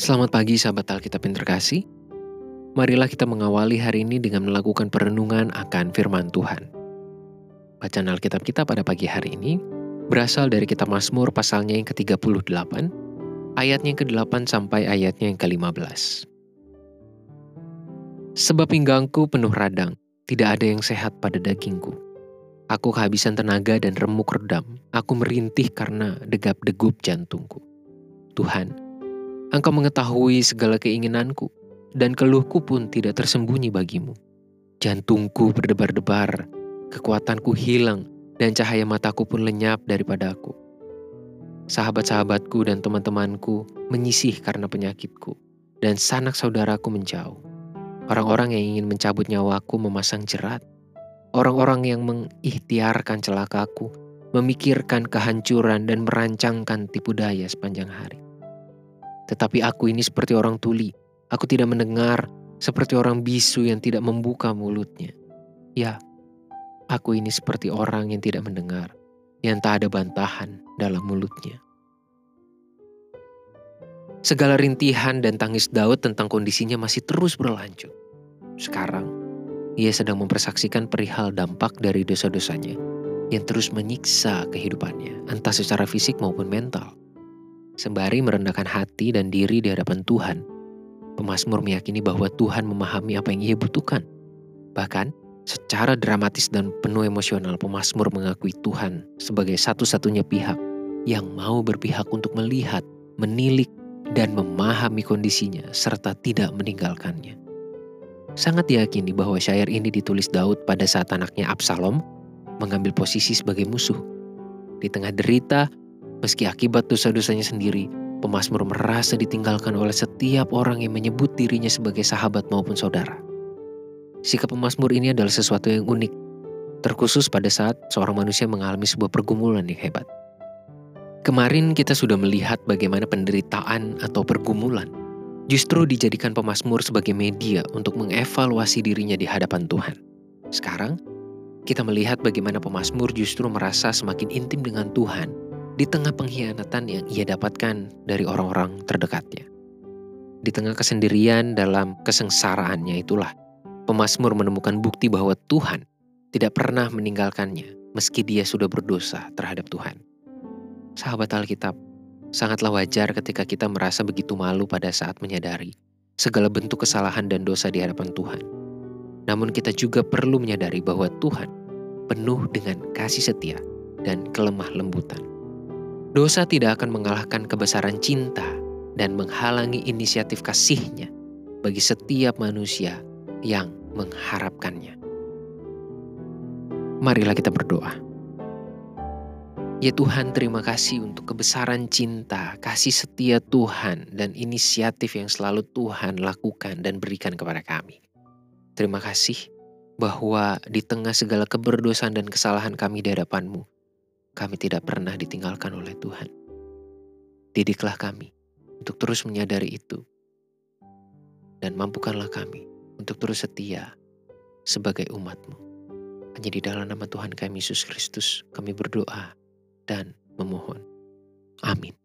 Selamat pagi sahabat Alkitab yang terkasih. Marilah kita mengawali hari ini dengan melakukan perenungan akan firman Tuhan. Bacaan Alkitab kita pada pagi hari ini berasal dari kitab Mazmur pasalnya yang ke-38, ayatnya yang ke-8 sampai ayatnya yang ke-15. Sebab pinggangku penuh radang, tidak ada yang sehat pada dagingku. Aku kehabisan tenaga dan remuk redam, aku merintih karena degap-degup jantungku. Tuhan, Engkau mengetahui segala keinginanku, dan keluhku pun tidak tersembunyi bagimu. Jantungku berdebar-debar, kekuatanku hilang, dan cahaya mataku pun lenyap daripada aku. Sahabat-sahabatku dan teman-temanku menyisih karena penyakitku, dan sanak saudaraku menjauh. Orang-orang yang ingin mencabut nyawaku memasang jerat. Orang-orang yang mengikhtiarkan celakaku, memikirkan kehancuran dan merancangkan tipu daya sepanjang hari. Tetapi aku ini seperti orang tuli. Aku tidak mendengar, seperti orang bisu yang tidak membuka mulutnya. Ya, aku ini seperti orang yang tidak mendengar, yang tak ada bantahan dalam mulutnya. Segala rintihan dan tangis Daud tentang kondisinya masih terus berlanjut. Sekarang, ia sedang mempersaksikan perihal dampak dari dosa-dosanya yang terus menyiksa kehidupannya, entah secara fisik maupun mental. Sembari merendahkan hati dan diri di hadapan Tuhan, pemazmur meyakini bahwa Tuhan memahami apa yang ia butuhkan. Bahkan, secara dramatis dan penuh emosional, pemazmur mengakui Tuhan sebagai satu-satunya pihak yang mau berpihak untuk melihat, menilik, dan memahami kondisinya serta tidak meninggalkannya. Sangat diyakini bahwa syair ini ditulis Daud pada saat anaknya Absalom mengambil posisi sebagai musuh. Di tengah derita, Meski akibat dosa-dosanya sendiri, pemazmur merasa ditinggalkan oleh setiap orang yang menyebut dirinya sebagai sahabat maupun saudara. Sikap pemazmur ini adalah sesuatu yang unik, terkhusus pada saat seorang manusia mengalami sebuah pergumulan yang hebat. Kemarin kita sudah melihat bagaimana penderitaan atau pergumulan justru dijadikan pemazmur sebagai media untuk mengevaluasi dirinya di hadapan Tuhan. Sekarang, kita melihat bagaimana pemazmur justru merasa semakin intim dengan Tuhan di tengah pengkhianatan yang ia dapatkan dari orang-orang terdekatnya. Di tengah kesendirian dalam kesengsaraannya itulah, pemazmur menemukan bukti bahwa Tuhan tidak pernah meninggalkannya meski dia sudah berdosa terhadap Tuhan. Sahabat Alkitab, sangatlah wajar ketika kita merasa begitu malu pada saat menyadari segala bentuk kesalahan dan dosa di hadapan Tuhan. Namun kita juga perlu menyadari bahwa Tuhan penuh dengan kasih setia dan kelemah lembutan. Dosa tidak akan mengalahkan kebesaran cinta dan menghalangi inisiatif kasihnya bagi setiap manusia yang mengharapkannya. Marilah kita berdoa. Ya Tuhan, terima kasih untuk kebesaran cinta, kasih setia Tuhan, dan inisiatif yang selalu Tuhan lakukan dan berikan kepada kami. Terima kasih bahwa di tengah segala keberdosaan dan kesalahan kami di hadapan-Mu, kami tidak pernah ditinggalkan oleh Tuhan. Didiklah kami untuk terus menyadari itu. Dan mampukanlah kami untuk terus setia sebagai umatmu. Hanya di dalam nama Tuhan kami Yesus Kristus kami berdoa dan memohon. Amin.